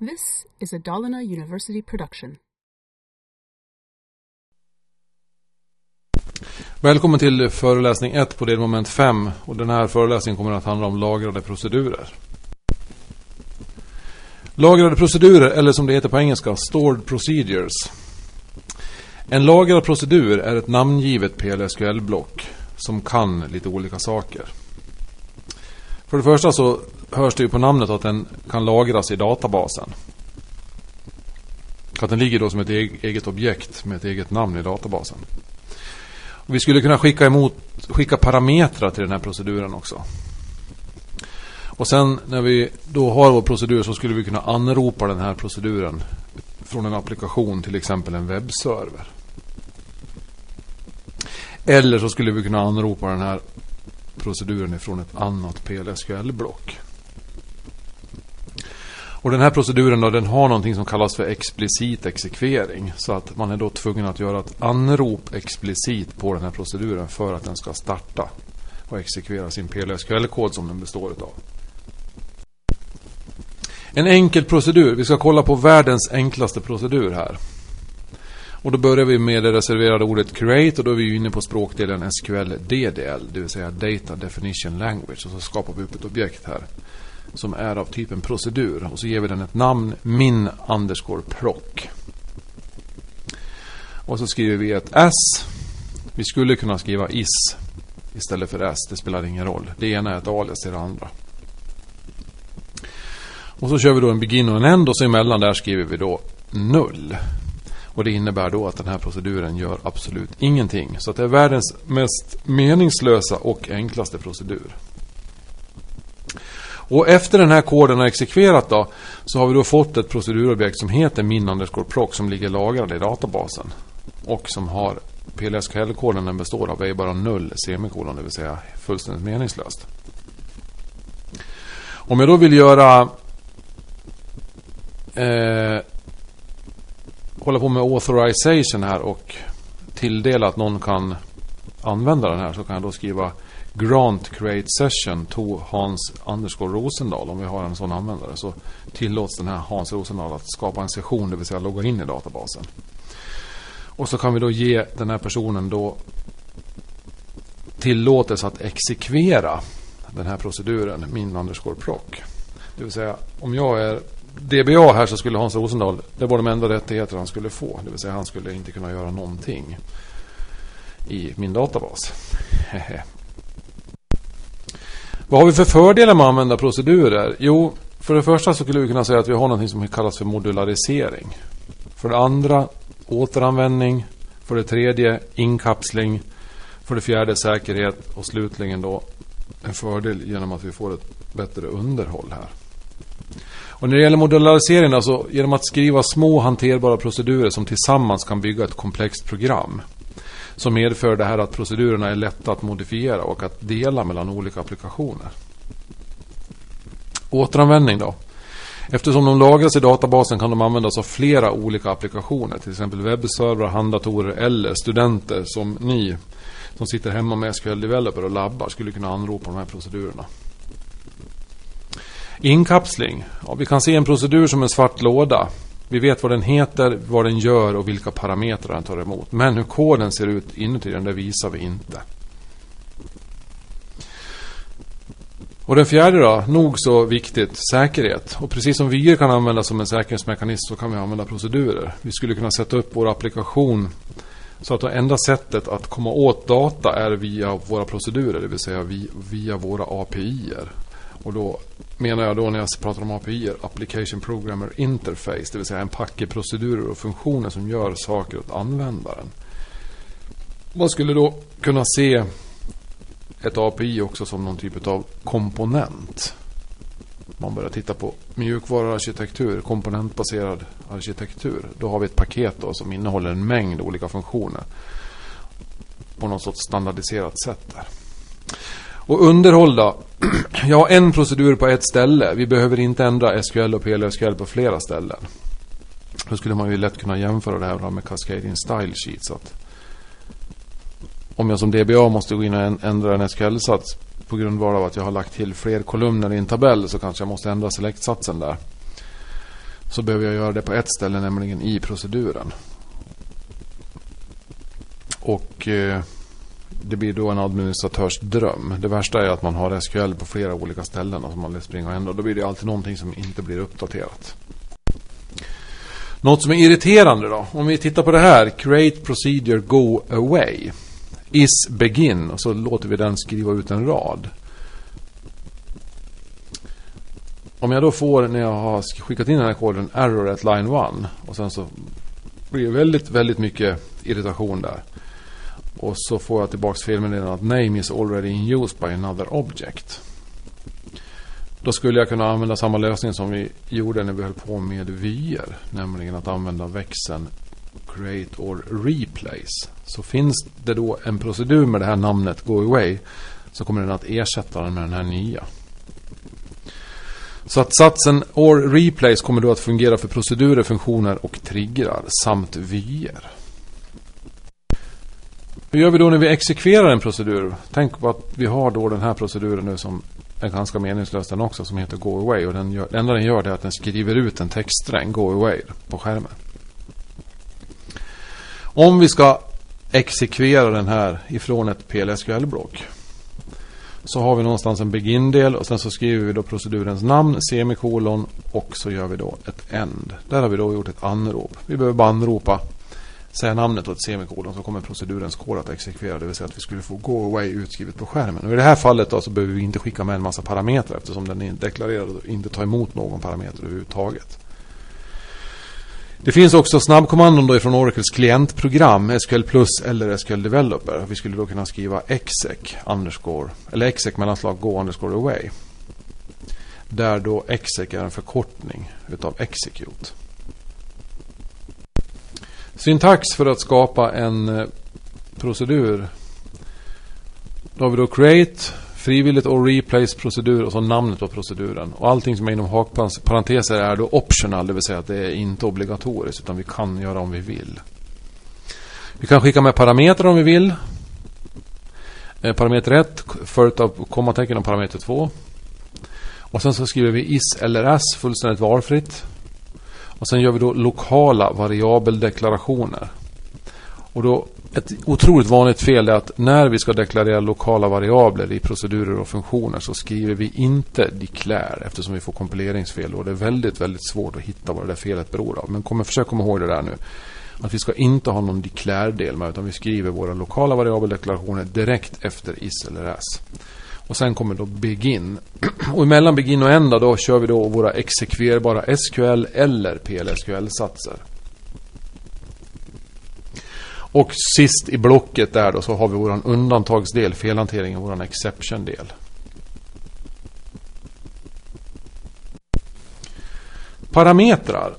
This is a Dalarna University production. Välkommen till föreläsning 1 på delmoment 5 och den här föreläsningen kommer att handla om lagrade procedurer. Lagrade procedurer, eller som det heter på engelska, Stored Procedures. En lagrad procedur är ett namngivet PLSQL-block som kan lite olika saker. För det första så hörs det ju på namnet att den kan lagras i databasen. Att den ligger då som ett eget objekt med ett eget namn i databasen. Och vi skulle kunna skicka, emot, skicka parametrar till den här proceduren också. Och sen när vi då har vår procedur så skulle vi kunna anropa den här proceduren från en applikation, till exempel en webbserver. Eller så skulle vi kunna anropa den här proceduren ifrån ett annat PLSQL-block. Och den här proceduren då, den har någonting som kallas för explicit exekvering. Så att man är då tvungen att göra ett anrop explicit på den här proceduren för att den ska starta och exekvera sin PLSQL-kod som den består av. En enkel procedur. Vi ska kolla på världens enklaste procedur här. Och då börjar vi med det reserverade ordet create och då är vi inne på språkdelen SQL DDL, det vill säga Data Definition Language. Och så skapar vi upp ett objekt här som är av typen procedur. Och så ger vi den ett namn, min underscore proc. Och så skriver vi ett S. Vi skulle kunna skriva is istället för S. Det spelar ingen roll. Det ena är ett alias till det andra. Och så kör vi då en begin och en end och så emellan där skriver vi då null. Och det innebär då att den här proceduren gör absolut ingenting. Så det är världens mest meningslösa och enklaste procedur. Och efter den här koden har exekverat då så har vi då fått ett procedurobjekt som heter min underscore proc som ligger lagrad i databasen. Och som har PLSQL-koden den består av är bara null semikolon, det vill säga fullständigt meningslöst. Om jag då vill göra eh, hålla på med authorization här och tilldela att någon kan använda den här så kan jag då skriva Grant create session to Hans underscore Rosendal. Om vi har en sån användare så tillåts den här Hans Rosendal att skapa en session, det vill säga logga in i databasen. Och så kan vi då ge den här personen då tillåtelse att exekvera den här proceduren, min underscore proc. Det vill säga om jag är DBA här så skulle Hans Rosendal, det var de enda rättigheter han skulle få. Det vill säga han skulle inte kunna göra någonting i min databas. Vad har vi för fördelar med att använda procedurer? Jo, för det första så skulle vi kunna säga att vi har något som kallas för modularisering. För det andra återanvändning. För det tredje inkapsling. För det fjärde säkerhet. Och slutligen då en fördel genom att vi får ett bättre underhåll här. Och när det gäller modularisering, alltså genom att skriva små hanterbara procedurer som tillsammans kan bygga ett komplext program. Som medför det här att procedurerna är lätta att modifiera och att dela mellan olika applikationer. Återanvändning då. Eftersom de lagras i databasen kan de användas av flera olika applikationer. Till exempel webbservrar, handdatorer eller studenter som ni som sitter hemma med SQL Developer och labbar skulle kunna anropa de här procedurerna. Inkapsling. Ja, vi kan se en procedur som en svart låda. Vi vet vad den heter, vad den gör och vilka parametrar den tar emot. Men hur koden ser ut inuti den, det visar vi inte. Och den fjärde då, nog så viktigt, säkerhet. Och precis som vyer kan användas som en säkerhetsmekanism så kan vi använda procedurer. Vi skulle kunna sätta upp vår applikation så att det enda sättet att komma åt data är via våra procedurer, det vill säga via våra API-er. Och då menar jag då när jag pratar om API, Application Programmer Interface, det vill säga en packe procedurer och funktioner som gör saker åt användaren. Man skulle då kunna se ett API också som någon typ av komponent. Man börjar titta på mjukvaruarkitektur, komponentbaserad arkitektur. Då har vi ett paket då som innehåller en mängd olika funktioner. På något sorts standardiserat sätt där. Och underhåll då. Jag har en procedur på ett ställe. Vi behöver inte ändra SQL och PLSQL på flera ställen. Då skulle man ju lätt kunna jämföra det här med Cascading Style Sheet. Så att om jag som DBA måste gå in och ändra en SQL-sats på grundval av att jag har lagt till fler kolumner i en tabell så kanske jag måste ändra select-satsen där. Så behöver jag göra det på ett ställe, nämligen i proceduren. Och eh, det blir då en administratörs dröm. Det värsta är att man har SQL på flera olika ställen som man vill springa och ändra. Då blir det alltid någonting som inte blir uppdaterat. Något som är irriterande då. Om vi tittar på det här. Create procedure go away. Is begin. Och så låter vi den skriva ut en rad. Om jag då får när jag har skickat in den här koden error at line 1. Och sen så blir det väldigt, väldigt mycket irritation där. Och så får jag tillbaka felmeddelandet att name is already in use by another object. Då skulle jag kunna använda samma lösning som vi gjorde när vi höll på med vyer. Nämligen att använda växeln create or replace. Så finns det då en procedur med det här namnet go away så kommer den att ersätta den med den här nya. Så att satsen or replace kommer då att fungera för procedurer, funktioner och triggrar samt vyer. Hur gör vi då när vi exekverar en procedur? Tänk på att vi har då den här proceduren nu som är ganska meningslös den också som heter Go Away. Och den gör, det enda den gör är att den skriver ut en textsträng Go Away på skärmen. Om vi ska exekvera den här ifrån ett PLSQL-block. Så har vi någonstans en begin-del och sen så skriver vi då procedurens namn, semikolon och så gör vi då ett end. Där har vi då gjort ett anrop. Vi behöver bara anropa säga namnet och ett semikolon så kommer procedurens kod att exekvera. Det vill säga att vi skulle få go away utskrivet på skärmen. Och I det här fallet då så behöver vi inte skicka med en massa parametrar eftersom den är deklarerad och inte tar emot någon parameter överhuvudtaget. Det finns också snabbkommandon då ifrån Oracles klientprogram, SQL Plus eller SQL Developer. Vi skulle då kunna skriva exec underscore, eller exec mellanslag go underscore away. Där då exec är en förkortning utav execute. Syntax för att skapa en eh, procedur. Då har vi då create, frivilligt och replace procedur och så namnet på proceduren. Och allting som är inom hakparenteser är då optional, det vill säga att det är inte obligatoriskt utan vi kan göra om vi vill. Vi kan skicka med parametrar om vi vill. Eh, parameter 1 följt av kommatecken och parameter 2. Och sen så skriver vi is eller s fullständigt valfritt. Och sen gör vi då lokala variabeldeklarationer. Och då ett otroligt vanligt fel är att när vi ska deklarera lokala variabler i procedurer och funktioner så skriver vi inte declare eftersom vi får kompileringsfel och det är väldigt, väldigt svårt att hitta vad det där felet beror av. Men kom, försök komma ihåg det där nu. Att vi ska inte ha någon declare-del med utan vi skriver våra lokala variabeldeklarationer direkt efter is eller s. Och sen kommer då begin. Och emellan begin och ända då kör vi då våra exekverbara SQL eller PLSQL-satser. Och sist i blocket där då så har vi våran undantagsdel, felhanteringen, våran exception-del. Parametrar.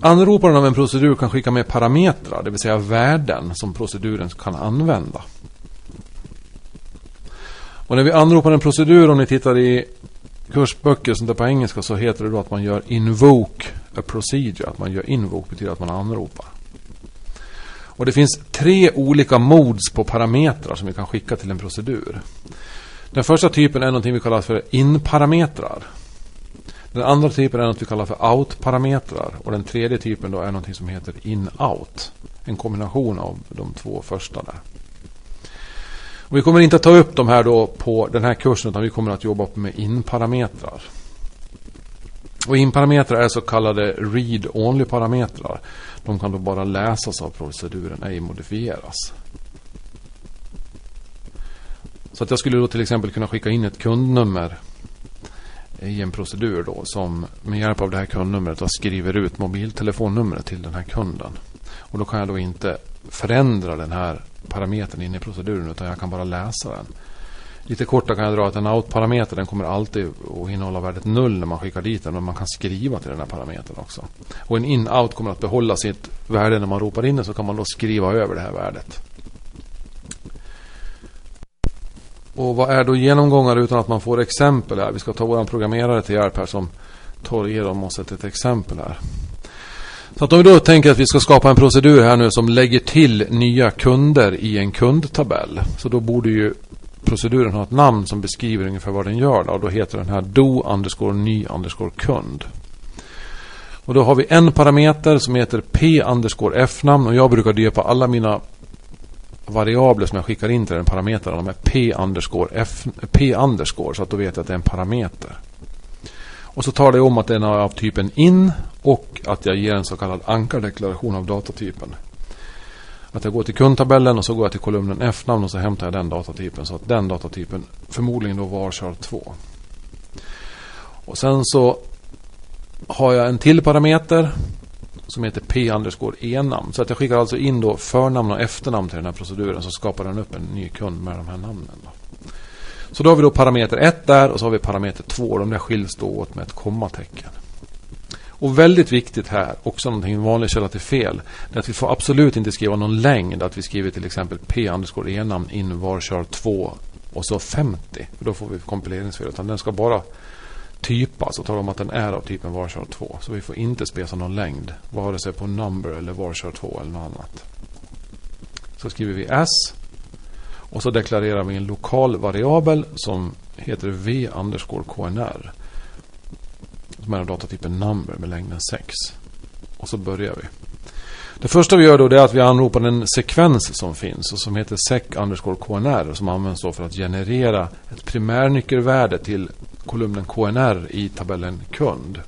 Anroparen av en procedur kan skicka med parametrar, det vill säga värden som proceduren kan använda. Och när vi anropar en procedur, om ni tittar i kursböcker som det på engelska så heter det då att man gör invoke a procedure. Att man gör invoke betyder att man anropar. Och det finns tre olika modes på parametrar som vi kan skicka till en procedur. Den första typen är något vi kallar för in-parametrar. Den andra typen är något vi kallar för out-parametrar. Och den tredje typen då är något som heter in-out. En kombination av de två första där. Och vi kommer inte att ta upp de här då på den här kursen utan vi kommer att jobba med in-parametrar. Och in-parametrar är så kallade read-only-parametrar. De kan då bara läsas av proceduren, ej modifieras. Så att jag skulle då till exempel kunna skicka in ett kundnummer i en procedur då som med hjälp av det här kundnumret då skriver ut mobiltelefonnumret till den här kunden. Och då kan jag då inte förändra den här parametern inne i proceduren utan jag kan bara läsa den. Lite kort kan jag dra att en out-parameter den kommer alltid att innehålla värdet 0 när man skickar dit den. Men man kan skriva till den här parametern också. Och en in-out kommer att behålla sitt värde när man ropar in den så kan man då skriva över det här värdet. Och vad är då genomgångar utan att man får exempel här? Vi ska ta vår programmerare till hjälp här som tar igenom oss ett exempel här. Så att om vi då tänker att vi ska skapa en procedur här nu som lägger till nya kunder i en kundtabell. Så då borde ju proceduren ha ett namn som beskriver ungefär vad den gör. Då, och då heter den här do underscore ny underscore kund. Och då har vi en parameter som heter p underscore f-namn och jag brukar döpa alla mina variabler som jag skickar in till den parametern. De är p underscore, f, p underscore så att då vet jag att det är en parameter. Och så talar jag om att den är av typen in och att jag ger en så kallad ankardeklaration av datatypen. Att jag går till kundtabellen och så går jag till kolumnen F-namn och så hämtar jag den datatypen. Så att den datatypen förmodligen då var kör 2. Och sen så har jag en till parameter som heter p underscore e-namn. Så att jag skickar alltså in då förnamn och efternamn till den här proceduren så skapar den upp en ny kund med de här namnen. Då. Så då har vi då parameter 1 där och så har vi parameter 2. De där skiljs då åt med ett kommatecken. Och väldigt viktigt här, också någonting en vanlig källa till fel, det är att vi får absolut inte skriva någon längd. Att vi skriver till exempel p e-namn in varchar 2 och så 50. För då får vi kompileringsfel. Utan den ska bara typas och tala om att den är av typen varchar 2. Så vi får inte spesa någon längd. Vare sig på number eller varchar 2 eller något annat. Så skriver vi s. Och så deklarerar vi en lokal variabel som heter v underscore knr. Som är av datatypen number med längden 6. Och så börjar vi. Det första vi gör då är att vi anropar en sekvens som finns och som heter sec underscore knr som används då för att generera ett primärnyckelvärde till kolumnen knr i tabellen kund.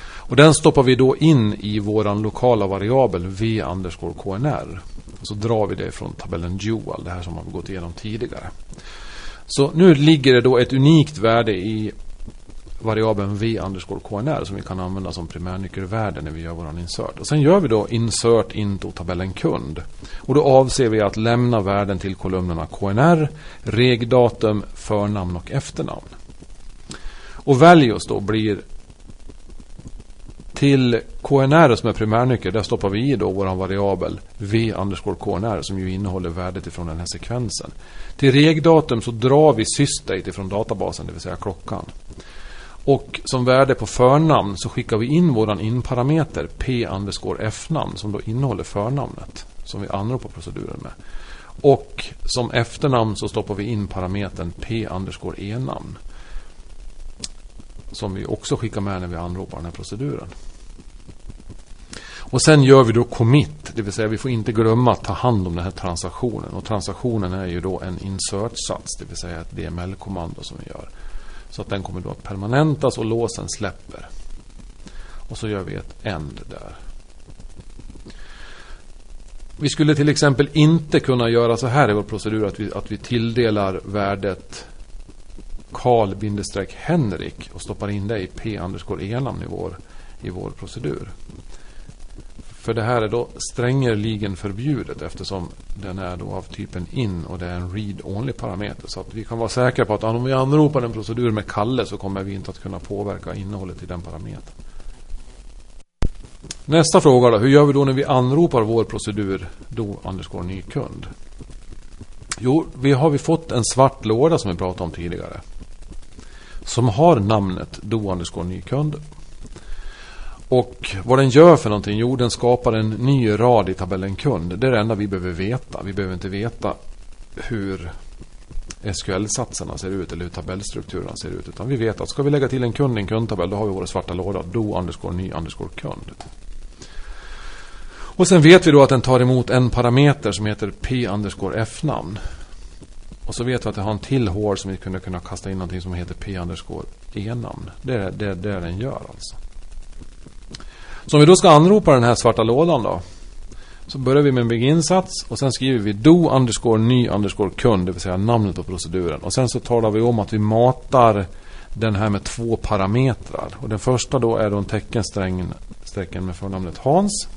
Och den stoppar vi då in i våran lokala variabel v underscore knr. Och så drar vi det från tabellen dual, det här som har gått igenom tidigare. Så nu ligger det då ett unikt värde i variabeln v underscore knr som vi kan använda som primärnyckelvärde när vi gör vår insert. Och sen gör vi då insert into tabellen kund. Och då avser vi att lämna värden till kolumnerna knr, regdatum, förnamn och efternamn. Och values då blir till KNR som är primärnyckel, där stoppar vi i då vår variabel v underscore KNR som ju innehåller värdet ifrån den här sekvensen. Till regdatum så drar vi sysdate ifrån databasen, det vill säga klockan. Och som värde på förnamn så skickar vi in våran inparameter p underscore f-namn som då innehåller förnamnet som vi anropar proceduren med. Och som efternamn så stoppar vi in parametern p underscore e-namn. Som vi också skickar med när vi anropar den här proceduren. Och sen gör vi då commit, det vill säga vi får inte glömma att ta hand om den här transaktionen. Och transaktionen är ju då en insert-sats, det vill säga ett DML-kommando som vi gör. Så att den kommer då att permanentas och låsen släpper. Och så gör vi ett end där. Vi skulle till exempel inte kunna göra så här i vår procedur att vi, att vi tilldelar värdet Karl-Henrik och stoppar in det i P underscore enamn i vår, i vår procedur. För det här är då strängerligen förbjudet eftersom den är då av typen in och det är en read-only parameter. Så att vi kan vara säkra på att om vi anropar en procedur med Kalle så kommer vi inte att kunna påverka innehållet i den parametern. Nästa fråga då. Hur gör vi då när vi anropar vår procedur do underscore ny kund? Jo, vi har vi fått en svart låda som vi pratade om tidigare. Som har namnet do underscore ny kund. Och vad den gör för någonting? Jo, den skapar en ny rad i tabellen kund. Det är det enda vi behöver veta. Vi behöver inte veta hur SQL-satserna ser ut eller hur tabellstrukturerna ser ut. Utan vi vet att ska vi lägga till en kund i en kundtabell då har vi vår svarta låda. Do underscore ny underscore kund. Och sen vet vi då att den tar emot en parameter som heter p underscore f-namn. Och så vet vi att det har en till hår som vi kunde kunna kasta in någonting som heter p underscore e-namn. Det är det, det den gör alltså. Så om vi då ska anropa den här svarta lådan då. Så börjar vi med en Big Insats och sen skriver vi do underscore ny underscore kund, det vill säga namnet på proceduren. Och sen så talar vi om att vi matar den här med två parametrar. Och den första då är då en teckensträng med förnamnet Hans.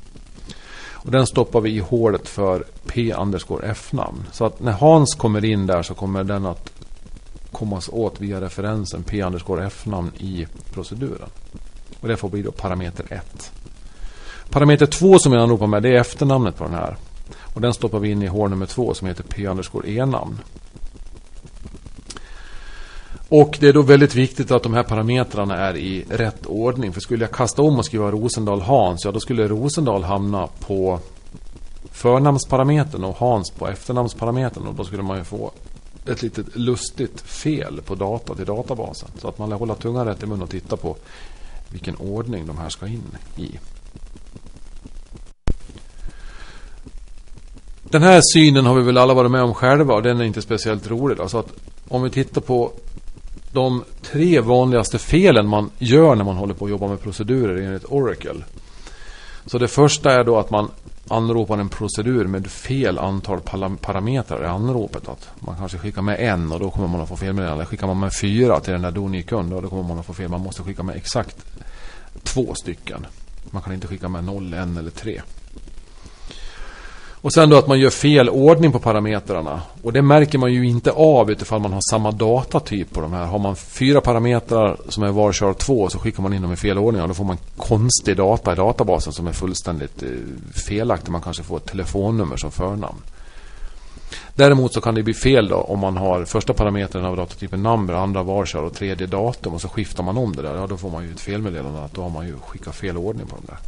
Och den stoppar vi i hålet för P underscore F-namn. Så att när Hans kommer in där så kommer den att kommas åt via referensen P underscore F-namn i proceduren. Och det får bli då parameter 1. Parameter 2 som vi anropar med det är efternamnet på den här. Och den stoppar vi in i hål nummer 2 som heter P underscore e-namn. Och det är då väldigt viktigt att de här parametrarna är i rätt ordning. För skulle jag kasta om och skriva Rosendal Hans, ja då skulle Rosendal hamna på förnamnsparametern och Hans på efternamnsparametern. Och då skulle man ju få ett litet lustigt fel på data till databasen. Så att man lär hålla tungan rätt i mun och titta på vilken ordning de här ska in i. Den här synen har vi väl alla varit med om själva och den är inte speciellt rolig. Alltså att om vi tittar på de tre vanligaste felen man gör när man håller på att jobba med procedurer enligt Oracle. Så det första är då att man anropar en procedur med fel antal parametrar i anropet. Att man kanske skickar med en och då kommer man att få felmeddelande. Skickar man med fyra till den där Doni-kund då kommer man att få fel. Man måste skicka med exakt två stycken. Man kan inte skicka med noll, en eller tre. Och sen då att man gör fel ordning på parametrarna. Och det märker man ju inte av utifall man har samma datatyp på de här. Har man fyra parametrar som är var kör två så skickar man in dem i fel ordning. Och då får man konstig data i databasen som är fullständigt eh, felaktig. Man kanske får ett telefonnummer som förnamn. Däremot så kan det bli fel då om man har första parametern av datatypen number, andra varkör och tredje datum och så skiftar man om det där. Ja, då får man ju ett felmeddelande att då har man ju skickat fel ordning på de där.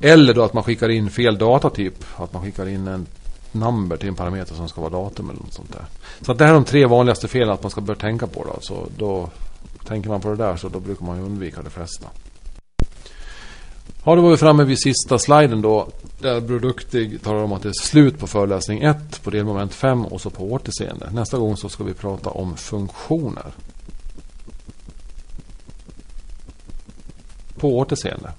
Eller då att man skickar in fel datatyp. Att man skickar in en number till en parameter som ska vara datum eller något sånt där. Så att det här är de tre vanligaste felen att man ska börja tänka på. Då. Så då tänker man på det där så då brukar man undvika det flesta. Ja, då var vi framme vid sista sliden då. Där Produktig talar om att det är slut på föreläsning 1 på delmoment 5 och så på återseende. Nästa gång så ska vi prata om funktioner. På återseende.